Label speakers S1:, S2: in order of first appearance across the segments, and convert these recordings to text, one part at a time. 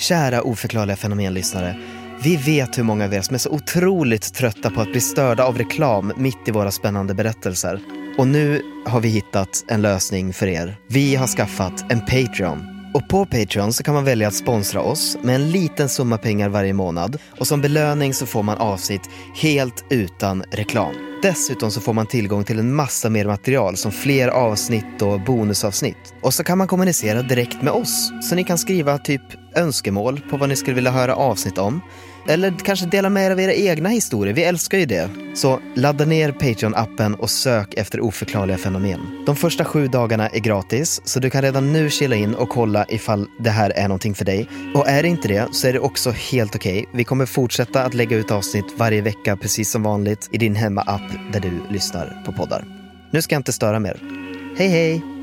S1: Kära oförklarliga fenomenlyssnare. Vi vet hur många av er som är så otroligt trötta på att bli störda av reklam mitt i våra spännande berättelser. Och nu har vi hittat en lösning för er. Vi har skaffat en Patreon. Och på Patreon så kan man välja att sponsra oss med en liten summa pengar varje månad och som belöning så får man avsnitt helt utan reklam. Dessutom så får man tillgång till en massa mer material som fler avsnitt och bonusavsnitt. Och så kan man kommunicera direkt med oss. Så ni kan skriva typ önskemål på vad ni skulle vilja höra avsnitt om. Eller kanske dela med er av era egna historier, vi älskar ju det. Så ladda ner Patreon-appen och sök efter oförklarliga fenomen. De första sju dagarna är gratis, så du kan redan nu chilla in och kolla ifall det här är någonting för dig. Och är det inte det så är det också helt okej. Okay. Vi kommer fortsätta att lägga ut avsnitt varje vecka precis som vanligt i din hemma-app där du lyssnar på poddar. Nu ska jag inte störa mer. Hej hej!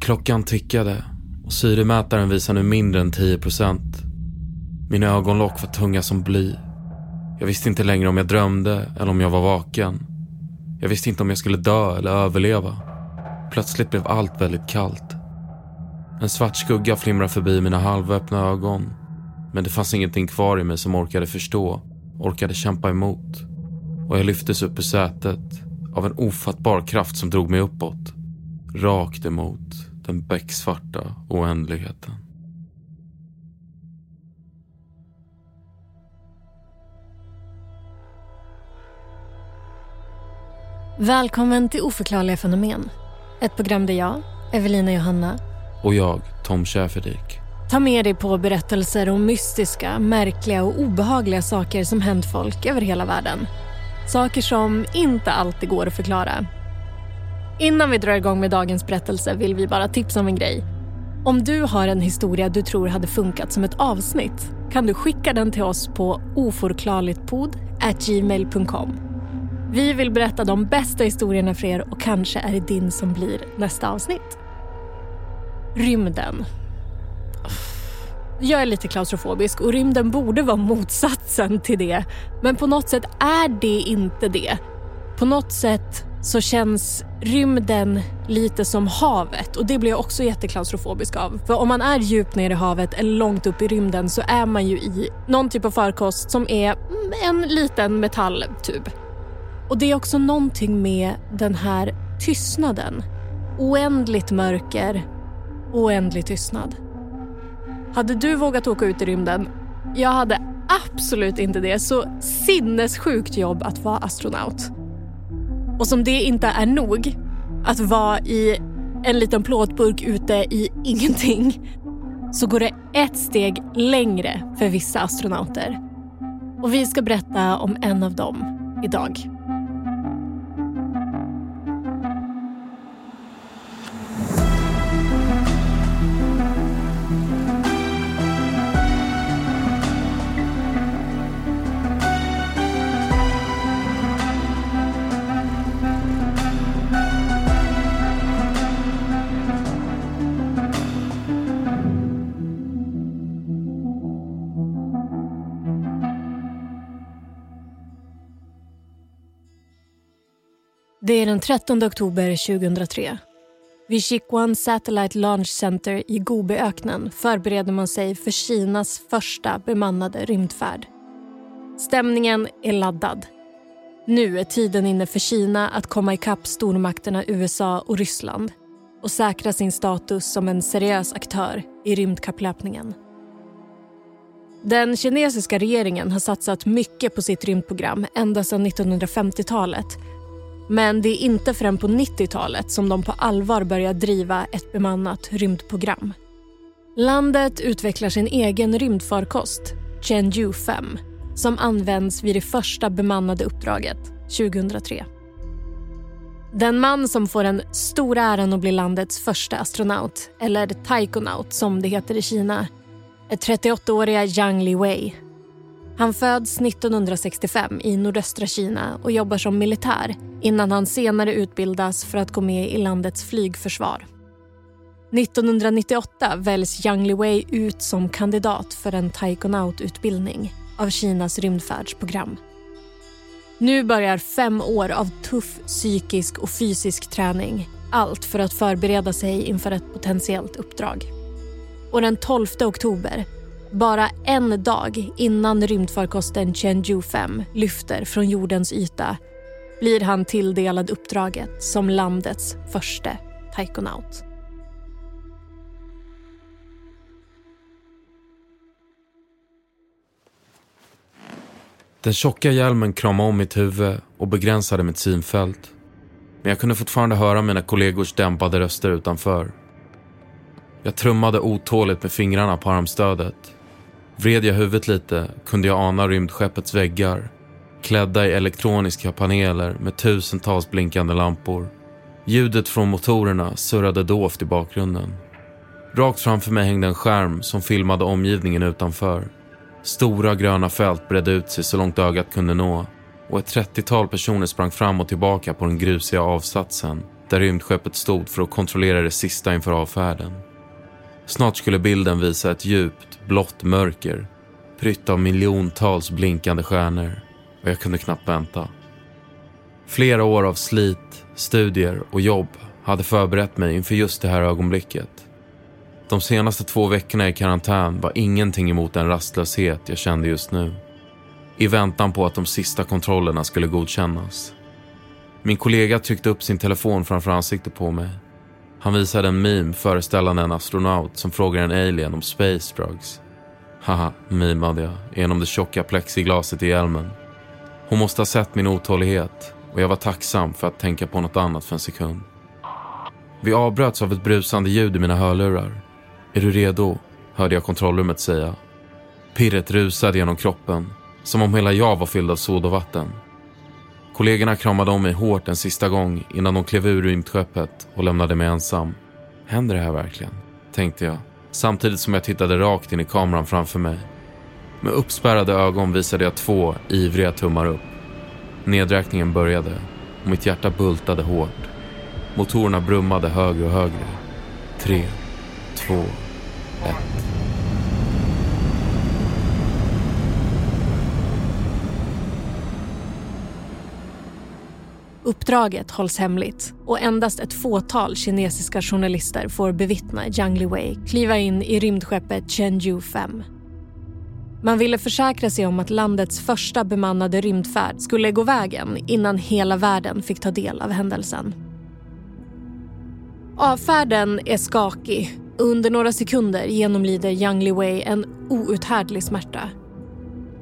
S2: Klockan tickade och syremätaren visar nu mindre än 10 procent. Mina ögonlock var tunga som bly. Jag visste inte längre om jag drömde eller om jag var vaken. Jag visste inte om jag skulle dö eller överleva. Plötsligt blev allt väldigt kallt. En svart skugga flimrade förbi mina halvöppna ögon. Men det fanns ingenting kvar i mig som orkade förstå, orkade kämpa emot. Och jag lyftes upp ur sätet av en ofattbar kraft som drog mig uppåt. Rakt emot den becksvarta oändligheten.
S3: Välkommen till Oförklarliga fenomen. Ett program där jag, Evelina Johanna
S2: och jag, Tom Schäferdik
S3: tar med dig på berättelser om mystiska, märkliga och obehagliga saker som hänt folk över hela världen. Saker som inte alltid går att förklara Innan vi drar igång med dagens berättelse vill vi bara tipsa om en grej. Om du har en historia du tror hade funkat som ett avsnitt kan du skicka den till oss på oforklarligtpod.gmail.com. Vi vill berätta de bästa historierna för er och kanske är det din som blir nästa avsnitt. Rymden. Jag är lite klaustrofobisk och rymden borde vara motsatsen till det. Men på något sätt är det inte det. På något sätt så känns rymden lite som havet och det blir jag också jätteklaustrofobisk av. För om man är djupt ner i havet eller långt upp i rymden så är man ju i någon typ av farkost som är en liten metalltub. Typ. Och det är också någonting med den här tystnaden. Oändligt mörker, oändlig tystnad. Hade du vågat åka ut i rymden? Jag hade absolut inte det. Så sinnessjukt jobb att vara astronaut. Och som det inte är nog att vara i en liten plåtburk ute i ingenting så går det ett steg längre för vissa astronauter. Och vi ska berätta om en av dem idag. Det är den 13 oktober 2003. Vid Chikwan Satellite Launch Center i Gobiöknen förbereder man sig för Kinas första bemannade rymdfärd. Stämningen är laddad. Nu är tiden inne för Kina att komma ikapp stormakterna USA och Ryssland och säkra sin status som en seriös aktör i rymdkapplöpningen. Den kinesiska regeringen har satsat mycket på sitt rymdprogram ända sedan 1950-talet men det är inte förrän på 90-talet som de på allvar börjar driva ett bemannat rymdprogram. Landet utvecklar sin egen rymdfarkost, Chengdu 5 som används vid det första bemannade uppdraget 2003. Den man som får den stora äran att bli landets första astronaut, eller taikonaut som det heter i Kina, är 38-åriga Yang Liwei. Han föds 1965 i nordöstra Kina och jobbar som militär innan han senare utbildas för att gå med i landets flygförsvar. 1998 väljs Yang Liwei ut som kandidat för en taikonaututbildning av Kinas rymdfärdsprogram. Nu börjar fem år av tuff psykisk och fysisk träning. Allt för att förbereda sig inför ett potentiellt uppdrag. Och den 12 oktober, bara en dag innan rymdfarkosten Chenju-5 lyfter från jordens yta blir han tilldelad uppdraget som landets första taikonaut.
S2: Den tjocka hjälmen kramade om mitt huvud och begränsade mitt synfält. Men jag kunde fortfarande höra mina kollegors dämpade röster utanför. Jag trummade otåligt med fingrarna på armstödet. Vred jag huvudet lite kunde jag ana rymdskeppets väggar klädda i elektroniska paneler med tusentals blinkande lampor. Ljudet från motorerna surrade dovt i bakgrunden. Rakt framför mig hängde en skärm som filmade omgivningen utanför. Stora gröna fält bredde ut sig så långt ögat kunde nå och ett trettiotal personer sprang fram och tillbaka på den grusiga avsatsen där rymdskeppet stod för att kontrollera det sista inför avfärden. Snart skulle bilden visa ett djupt, blått mörker prytt av miljontals blinkande stjärnor och jag kunde knappt vänta. Flera år av slit, studier och jobb hade förberett mig inför just det här ögonblicket. De senaste två veckorna i karantän var ingenting emot den rastlöshet jag kände just nu. I väntan på att de sista kontrollerna skulle godkännas. Min kollega tryckte upp sin telefon framför ansiktet på mig. Han visade en meme föreställande en astronaut som frågar en alien om space drugs. Haha, mimade jag genom det tjocka plexiglaset i hjälmen. Hon måste ha sett min otålighet och jag var tacksam för att tänka på något annat för en sekund. Vi avbröts av ett brusande ljud i mina hörlurar. Är du redo? hörde jag kontrollrummet säga. Pirret rusade genom kroppen, som om hela jag var fylld av sod och vatten. Kollegorna kramade om mig hårt en sista gång innan de klev ur rymdskeppet och lämnade mig ensam. Händer det här verkligen? Tänkte jag, samtidigt som jag tittade rakt in i kameran framför mig. Med uppspärrade ögon visade jag två ivriga tummar upp. Nedräkningen började och mitt hjärta bultade hårt. Motorerna brummade högre och högre. Tre, två, ett.
S3: Uppdraget hålls hemligt och endast ett fåtal kinesiska journalister får bevittna Jiang Liwei kliva in i rymdskeppet Chengdu 5. Man ville försäkra sig om att landets första bemannade rymdfärd skulle gå vägen innan hela världen fick ta del av händelsen. Avfärden är skakig under några sekunder genomlider Yang Liwei en outhärdlig smärta.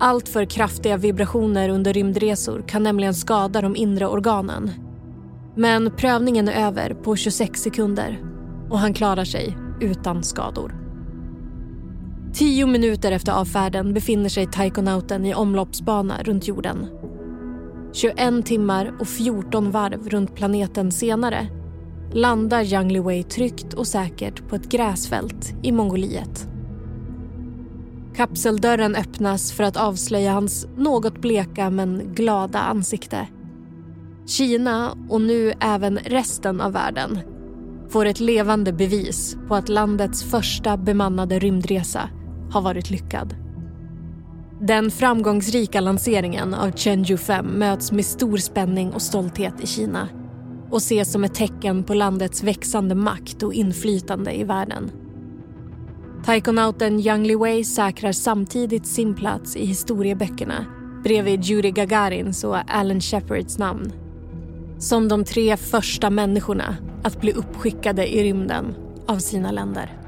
S3: Alltför kraftiga vibrationer under rymdresor kan nämligen skada de inre organen. Men prövningen är över på 26 sekunder och han klarar sig utan skador. Tio minuter efter avfärden befinner sig taikonauten i omloppsbana runt jorden. 21 timmar och 14 varv runt planeten senare landar Yang Liwei tryggt och säkert på ett gräsfält i Mongoliet. Kapseldörren öppnas för att avslöja hans något bleka men glada ansikte. Kina och nu även resten av världen får ett levande bevis på att landets första bemannade rymdresa har varit lyckad. Den framgångsrika lanseringen av Chengdu 5 möts med stor spänning och stolthet i Kina och ses som ett tecken på landets växande makt och inflytande i världen. Taikonauten Yang Liwei säkrar samtidigt sin plats i historieböckerna bredvid Yuri Gagarins och Alan Shepards namn. Som de tre första människorna att bli uppskickade i rymden av sina länder.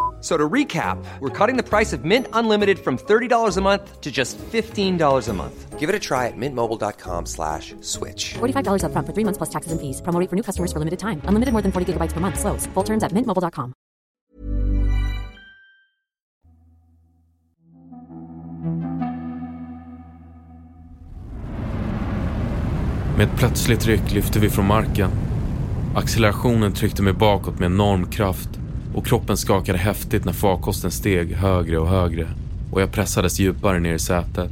S4: So to recap, we're cutting the price of Mint Unlimited from $30 a month to just $15 a month. Give it a try at mintmobile.com slash switch.
S5: $45 upfront for three months plus taxes and fees. Promo rate for new customers for limited time. Unlimited more than 40 gigabytes per month. Slows. Full terms at mintmobile.com.
S2: Med ett plötsligt ryck lyfte vi från marken. Accelerationen tryckte mig bakåt med enorm kraft och kroppen skakade häftigt när farkosten steg högre och högre och jag pressades djupare ner i sätet.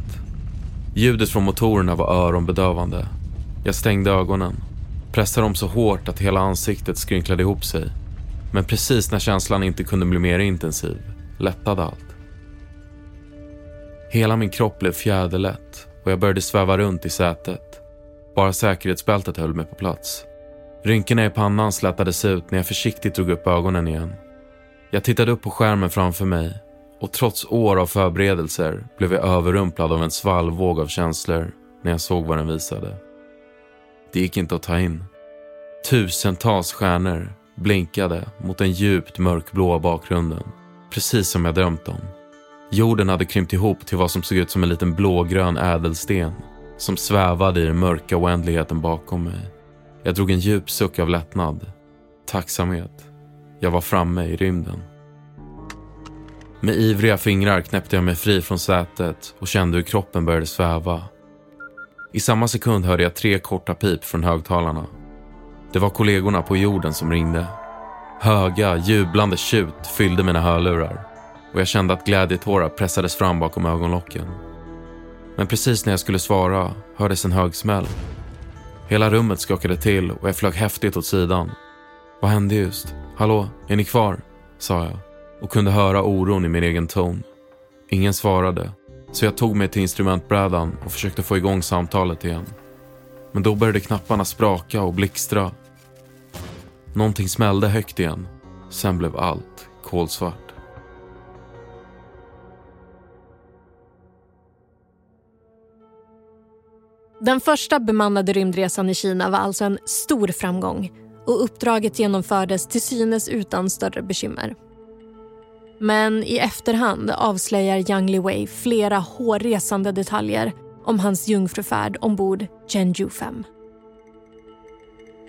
S2: Ljudet från motorerna var öronbedövande. Jag stängde ögonen, pressade dem så hårt att hela ansiktet skrynklade ihop sig. Men precis när känslan inte kunde bli mer intensiv lättade allt. Hela min kropp blev fjäderlätt och jag började sväva runt i sätet. Bara säkerhetsbältet höll mig på plats. Rynkorna i pannan slätades ut när jag försiktigt drog upp ögonen igen. Jag tittade upp på skärmen framför mig och trots år av förberedelser blev jag överrumplad av en svallvåg av känslor när jag såg vad den visade. Det gick inte att ta in. Tusentals stjärnor blinkade mot den djupt mörkblåa bakgrunden, precis som jag drömt om. Jorden hade krympt ihop till vad som såg ut som en liten blågrön ädelsten som svävade i den mörka oändligheten bakom mig. Jag drog en djup suck av lättnad, tacksamhet. Jag var framme i rymden. Med ivriga fingrar knäppte jag mig fri från sätet och kände hur kroppen började sväva. I samma sekund hörde jag tre korta pip från högtalarna. Det var kollegorna på jorden som ringde. Höga, jublande tjut fyllde mina hörlurar och jag kände att glädjetårar pressades fram bakom ögonlocken. Men precis när jag skulle svara hördes en hög smäll. Hela rummet skakade till och jag flög häftigt åt sidan. Vad hände just? Hallå, är ni kvar? sa jag och kunde höra oron i min egen ton. Ingen svarade, så jag tog mig till instrumentbrädan och försökte få igång samtalet igen. Men då började knapparna spraka och blixtra. Någonting smällde högt igen. Sen blev allt kolsvart.
S3: Den första bemannade rymdresan i Kina var alltså en stor framgång och uppdraget genomfördes till synes utan större bekymmer. Men i efterhand avslöjar Yang Liwei flera hårresande detaljer om hans jungfrufärd ombord Zhengzhou 5.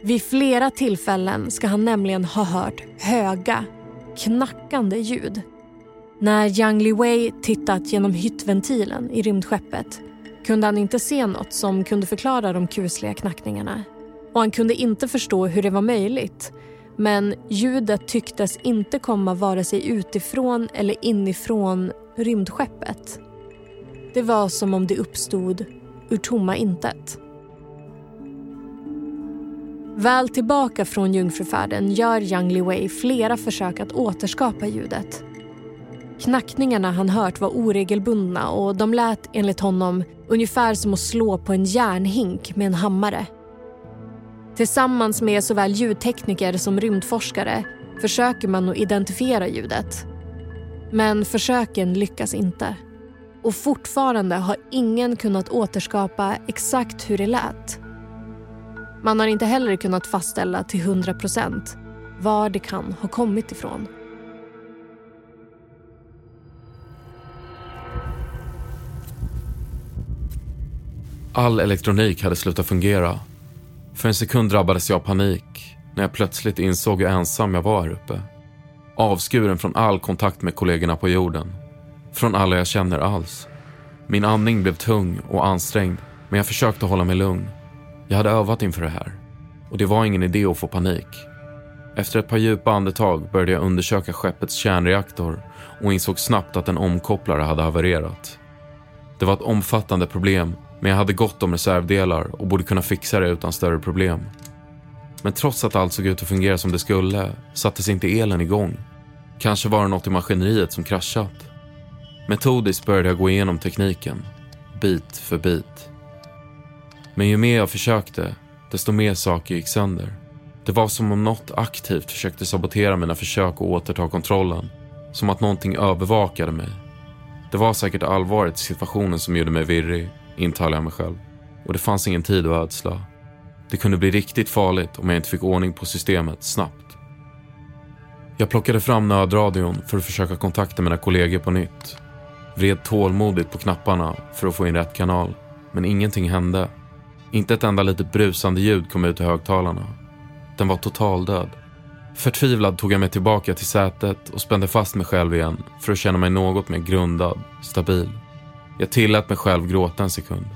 S3: Vid flera tillfällen ska han nämligen ha hört höga, knackande ljud. När Yang Liwei tittat genom hyttventilen i rymdskeppet kunde han inte se något som kunde förklara de kusliga knackningarna. Och han kunde inte förstå hur det var möjligt. Men ljudet tycktes inte komma vare sig utifrån eller inifrån rymdskeppet. Det var som om det uppstod ur tomma intet. Väl tillbaka från jungfrufärden gör Yang Liwei flera försök att återskapa ljudet. Knackningarna han hört var oregelbundna och de lät enligt honom ungefär som att slå på en järnhink med en hammare. Tillsammans med såväl ljudtekniker som rymdforskare försöker man att identifiera ljudet. Men försöken lyckas inte. Och fortfarande har ingen kunnat återskapa exakt hur det lät. Man har inte heller kunnat fastställa till 100 procent var det kan ha kommit ifrån.
S2: All elektronik hade slutat fungera. För en sekund drabbades jag av panik när jag plötsligt insåg hur ensam jag var här uppe. Avskuren från all kontakt med kollegorna på jorden. Från alla jag känner alls. Min andning blev tung och ansträngd, men jag försökte hålla mig lugn. Jag hade övat inför det här. Och det var ingen idé att få panik. Efter ett par djupa andetag började jag undersöka skeppets kärnreaktor och insåg snabbt att en omkopplare hade havererat. Det var ett omfattande problem, men jag hade gott om reservdelar och borde kunna fixa det utan större problem. Men trots att allt såg ut att fungera som det skulle sattes inte elen igång. Kanske var det något i maskineriet som kraschat. Metodiskt började jag gå igenom tekniken, bit för bit. Men ju mer jag försökte, desto mer saker gick sönder. Det var som om något aktivt försökte sabotera mina försök att återta kontrollen. Som att någonting övervakade mig. Det var säkert allvaret i situationen som gjorde mig virrig, intalar jag mig själv. Och det fanns ingen tid att ödsla. Det kunde bli riktigt farligt om jag inte fick ordning på systemet snabbt. Jag plockade fram nödradion för att försöka kontakta mina kollegor på nytt. Vred tålmodigt på knapparna för att få in rätt kanal. Men ingenting hände. Inte ett enda litet brusande ljud kom ut i högtalarna. Den var totaldöd. Förtvivlad tog jag mig tillbaka till sätet och spände fast mig själv igen för att känna mig något mer grundad, stabil. Jag tillät mig själv gråta en sekund.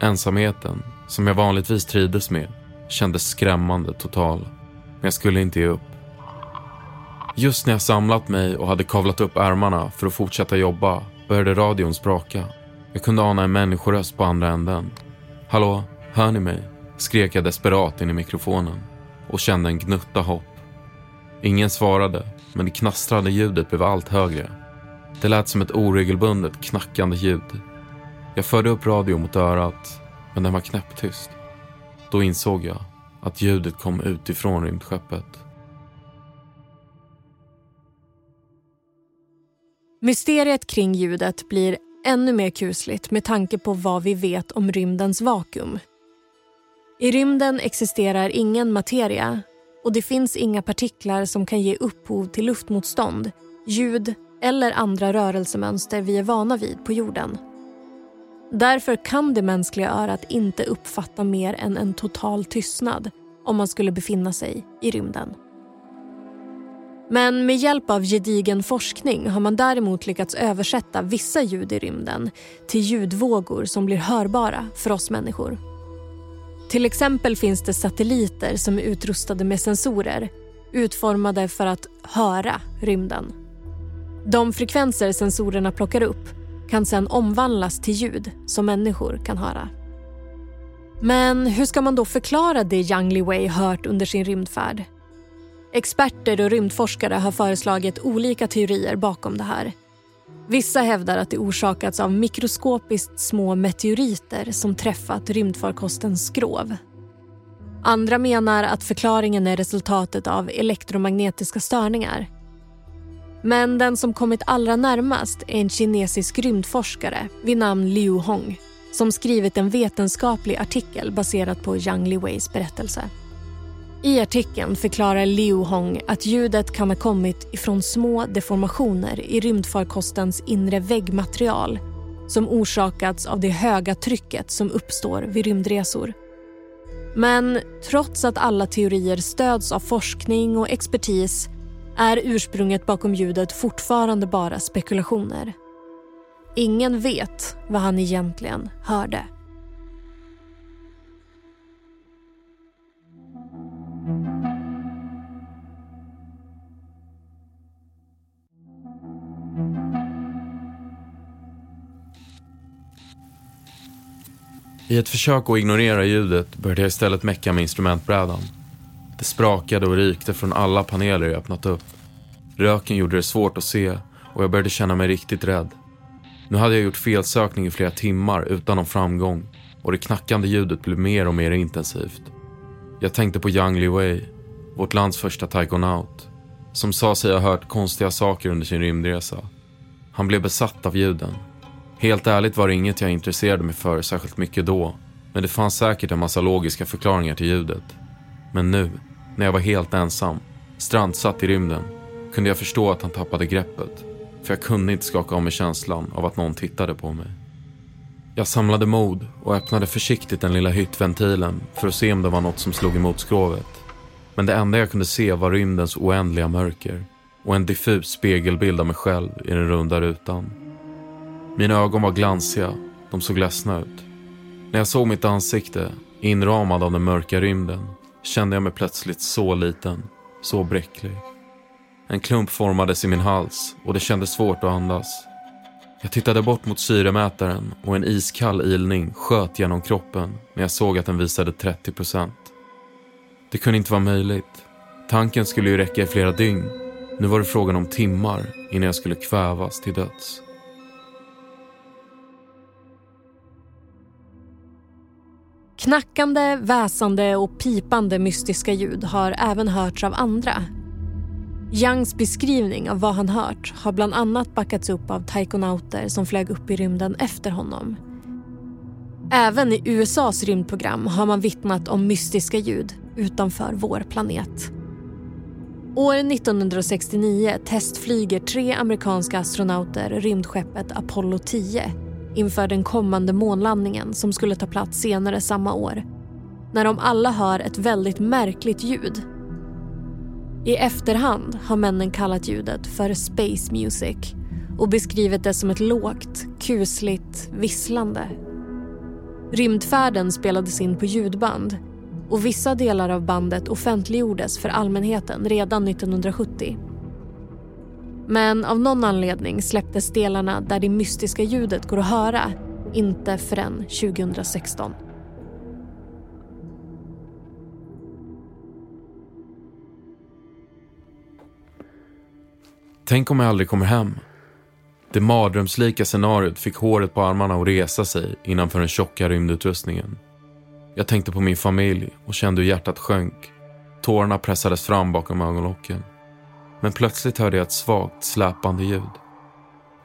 S2: Ensamheten, som jag vanligtvis trivdes med, kändes skrämmande total. Men jag skulle inte ge upp. Just när jag samlat mig och hade kavlat upp ärmarna för att fortsätta jobba började radion spraka. Jag kunde ana en människoröst på andra änden. Hallå, hör ni mig? skrek jag desperat in i mikrofonen och kände en gnutta hopp. Ingen svarade, men det knastrande ljudet blev allt högre. Det lät som ett oregelbundet knackande ljud. Jag förde upp radion mot örat, men den var knäpptyst. Då insåg jag att ljudet kom utifrån rymdskeppet.
S3: Mysteriet kring ljudet blir ännu mer kusligt med tanke på vad vi vet om rymdens vakuum. I rymden existerar ingen materia och det finns inga partiklar som kan ge upphov till luftmotstånd, ljud eller andra rörelsemönster vi är vana vid på jorden. Därför kan det mänskliga örat inte uppfatta mer än en total tystnad om man skulle befinna sig i rymden. Men med hjälp av gedigen forskning har man däremot lyckats översätta vissa ljud i rymden till ljudvågor som blir hörbara för oss människor. Till exempel finns det satelliter som är utrustade med sensorer utformade för att höra rymden. De frekvenser sensorerna plockar upp kan sedan omvandlas till ljud som människor kan höra. Men hur ska man då förklara det Yang Liwei hört under sin rymdfärd? Experter och rymdforskare har föreslagit olika teorier bakom det här. Vissa hävdar att det orsakats av mikroskopiskt små meteoriter som träffat rymdfarkostens skrov. Andra menar att förklaringen är resultatet av elektromagnetiska störningar. Men den som kommit allra närmast är en kinesisk rymdforskare vid namn Liu Hong som skrivit en vetenskaplig artikel baserad på Yang Liweis berättelse. I artikeln förklarar Liu Hong att ljudet kan ha kommit ifrån små deformationer i rymdfarkostens inre väggmaterial som orsakats av det höga trycket som uppstår vid rymdresor. Men trots att alla teorier stöds av forskning och expertis är ursprunget bakom ljudet fortfarande bara spekulationer. Ingen vet vad han egentligen hörde.
S2: I ett försök att ignorera ljudet började jag istället mecka med instrumentbrädan. Det sprakade och rykte från alla paneler jag öppnat upp. Röken gjorde det svårt att se och jag började känna mig riktigt rädd. Nu hade jag gjort felsökning i flera timmar utan någon framgång och det knackande ljudet blev mer och mer intensivt. Jag tänkte på Yang Liwei, vårt lands första taikonaut, som sa sig ha hört konstiga saker under sin rymdresa. Han blev besatt av ljuden. Helt ärligt var det inget jag intresserade mig för särskilt mycket då, men det fanns säkert en massa logiska förklaringar till ljudet. Men nu, när jag var helt ensam, strandsatt i rymden, kunde jag förstå att han tappade greppet. För jag kunde inte skaka av mig känslan av att någon tittade på mig. Jag samlade mod och öppnade försiktigt den lilla hyttventilen för att se om det var något som slog emot skrovet. Men det enda jag kunde se var rymdens oändliga mörker och en diffus spegelbild av mig själv i den runda rutan. Mina ögon var glansiga, de såg ledsna ut. När jag såg mitt ansikte, inramad av den mörka rymden, kände jag mig plötsligt så liten, så bräcklig. En klump formades i min hals och det kändes svårt att andas. Jag tittade bort mot syremätaren och en iskall ilning sköt genom kroppen när jag såg att den visade 30 procent. Det kunde inte vara möjligt. Tanken skulle ju räcka i flera dygn. Nu var det frågan om timmar innan jag skulle kvävas till döds.
S3: Knackande, väsande och pipande mystiska ljud har även hörts av andra. Youngs beskrivning av vad han hört har bland annat backats upp av taikonauter som flög upp i rymden efter honom. Även i USAs rymdprogram har man vittnat om mystiska ljud utanför vår planet. År 1969 testflyger tre amerikanska astronauter rymdskeppet Apollo 10 inför den kommande månlandningen som skulle ta plats senare samma år. När de alla hör ett väldigt märkligt ljud. I efterhand har männen kallat ljudet för space music och beskrivit det som ett lågt, kusligt visslande. Rymdfärden spelades in på ljudband och vissa delar av bandet offentliggjordes för allmänheten redan 1970. Men av någon anledning släpptes delarna där det mystiska ljudet går att höra inte förrän 2016.
S2: Tänk om jag aldrig kommer hem. Det mardrömslika scenariot fick håret på armarna att resa sig innanför den tjocka rymdutrustningen. Jag tänkte på min familj och kände hur hjärtat sjönk. Tårarna pressades fram bakom ögonlocken. Men plötsligt hörde jag ett svagt släpande ljud.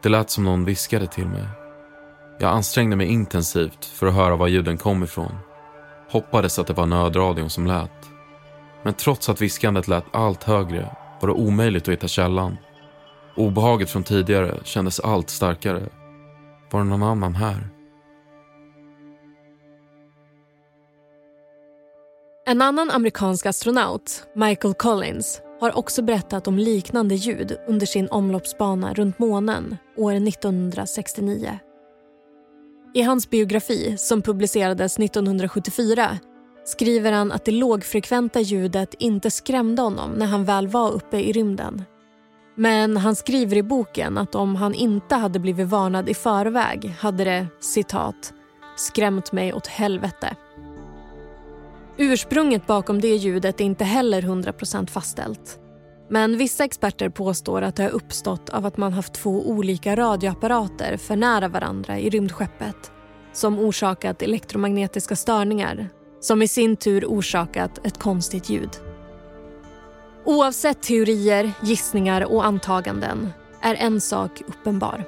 S2: Det lät som någon viskade till mig. Jag ansträngde mig intensivt för att höra var ljuden kom ifrån. Hoppades att det var nödradion som lät. Men trots att viskandet lät allt högre var det omöjligt att hitta källan. Obehaget från tidigare kändes allt starkare. Var det någon annan här?
S3: En annan amerikansk astronaut, Michael Collins, har också berättat om liknande ljud under sin omloppsbana runt månen år 1969. I hans biografi, som publicerades 1974 skriver han att det lågfrekventa ljudet inte skrämde honom när han väl var uppe i rymden. Men han skriver i boken att om han inte hade blivit varnad i förväg hade det, citat, skrämt mig åt helvete. Ursprunget bakom det ljudet är inte heller 100% fastställt. Men vissa experter påstår att det har uppstått av att man haft två olika radioapparater för nära varandra i rymdskeppet som orsakat elektromagnetiska störningar som i sin tur orsakat ett konstigt ljud. Oavsett teorier, gissningar och antaganden är en sak uppenbar.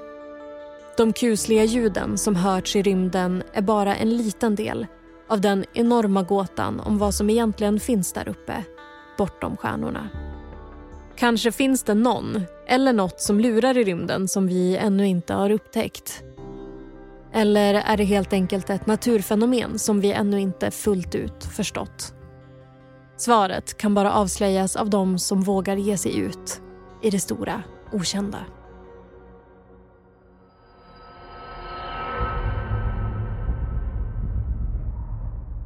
S3: De kusliga ljuden som hörts i rymden är bara en liten del av den enorma gåtan om vad som egentligen finns där uppe, bortom stjärnorna. Kanske finns det någon eller något som lurar i rymden som vi ännu inte har upptäckt. Eller är det helt enkelt ett naturfenomen som vi ännu inte fullt ut förstått? Svaret kan bara avslöjas av de som vågar ge sig ut i det stora okända.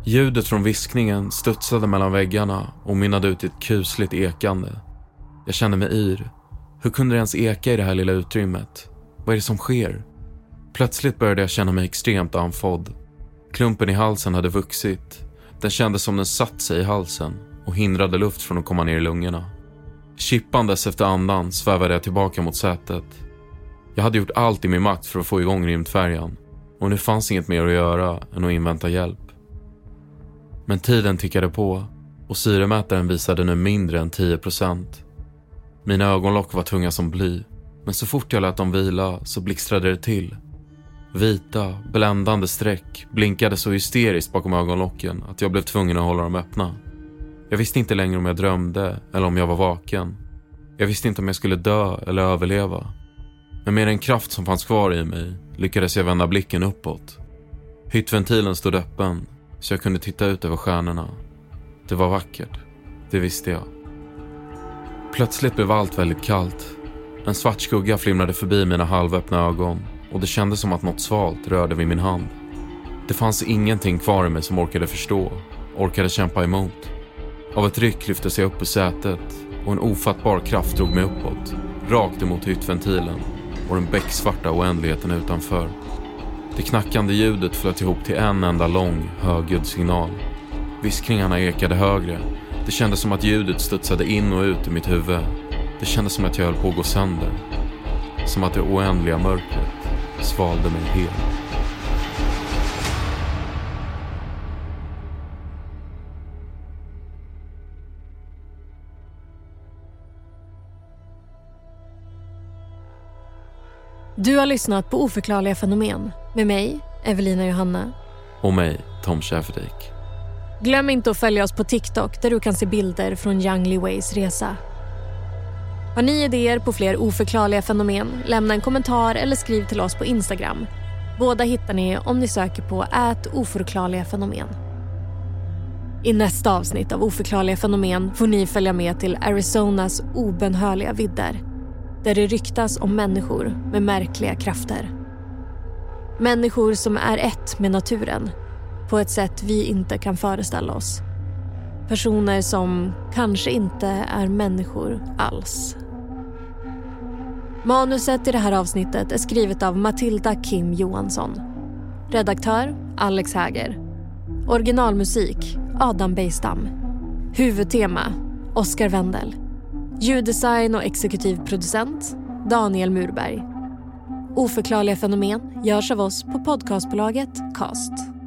S2: Ljudet från viskningen studsade mellan väggarna och mynnade ut i ett kusligt ekande. Jag kände mig yr. Hur kunde det ens eka i det här lilla utrymmet? Vad är det som sker? Plötsligt började jag känna mig extremt andfådd. Klumpen i halsen hade vuxit. Den kändes som den satt sig i halsen och hindrade luft från att komma ner i lungorna. Chippandes efter andan svävade jag tillbaka mot sätet. Jag hade gjort allt i min makt för att få igång rymdfärjan och nu fanns inget mer att göra än att invänta hjälp. Men tiden tickade på och syremätaren visade nu mindre än 10 procent. Mina ögonlock var tunga som bly, men så fort jag lät dem vila så blixtrade det till. Vita, bländande streck blinkade så hysteriskt bakom ögonlocken att jag blev tvungen att hålla dem öppna. Jag visste inte längre om jag drömde eller om jag var vaken. Jag visste inte om jag skulle dö eller överleva. Men med den kraft som fanns kvar i mig lyckades jag vända blicken uppåt. Hyttventilen stod öppen så jag kunde titta ut över stjärnorna. Det var vackert, det visste jag. Plötsligt blev allt väldigt kallt. En svart skugga flimrade förbi mina halvöppna ögon och det kändes som att något svalt rörde vid min hand. Det fanns ingenting kvar i mig som orkade förstå, orkade kämpa emot. Av ett ryck lyftes jag upp ur sätet och en ofattbar kraft drog mig uppåt, rakt emot hyttventilen och den becksvarta oändligheten utanför. Det knackande ljudet flöt ihop till en enda lång, högljudd signal. Viskningarna ekade högre. Det kändes som att ljudet studsade in och ut i mitt huvud. Det kändes som att jag höll på att gå sönder. Som att det oändliga mörkret svalde mig helt.
S3: Du har lyssnat på Oförklarliga fenomen med mig, Evelina Johanna.
S2: Och mig, Tom Schäferdijk.
S3: Glöm inte att följa oss på TikTok där du kan se bilder från Young Lee Ways resa. Har ni idéer på fler oförklarliga fenomen? Lämna en kommentar eller skriv till oss på Instagram. Båda hittar ni om ni söker på ät oförklarliga fenomen. I nästa avsnitt av Oförklarliga fenomen får ni följa med till Arizonas obönhörliga vidder där det ryktas om människor med märkliga krafter. Människor som är ett med naturen på ett sätt vi inte kan föreställa oss. Personer som kanske inte är människor alls. Manuset i det här avsnittet är skrivet av Matilda Kim Johansson. Redaktör Alex Häger. Originalmusik Adam Bejstam. Huvudtema Oscar Wendel. Ljuddesign och exekutiv producent Daniel Murberg. Oförklarliga fenomen görs av oss på podcastbolaget Cast.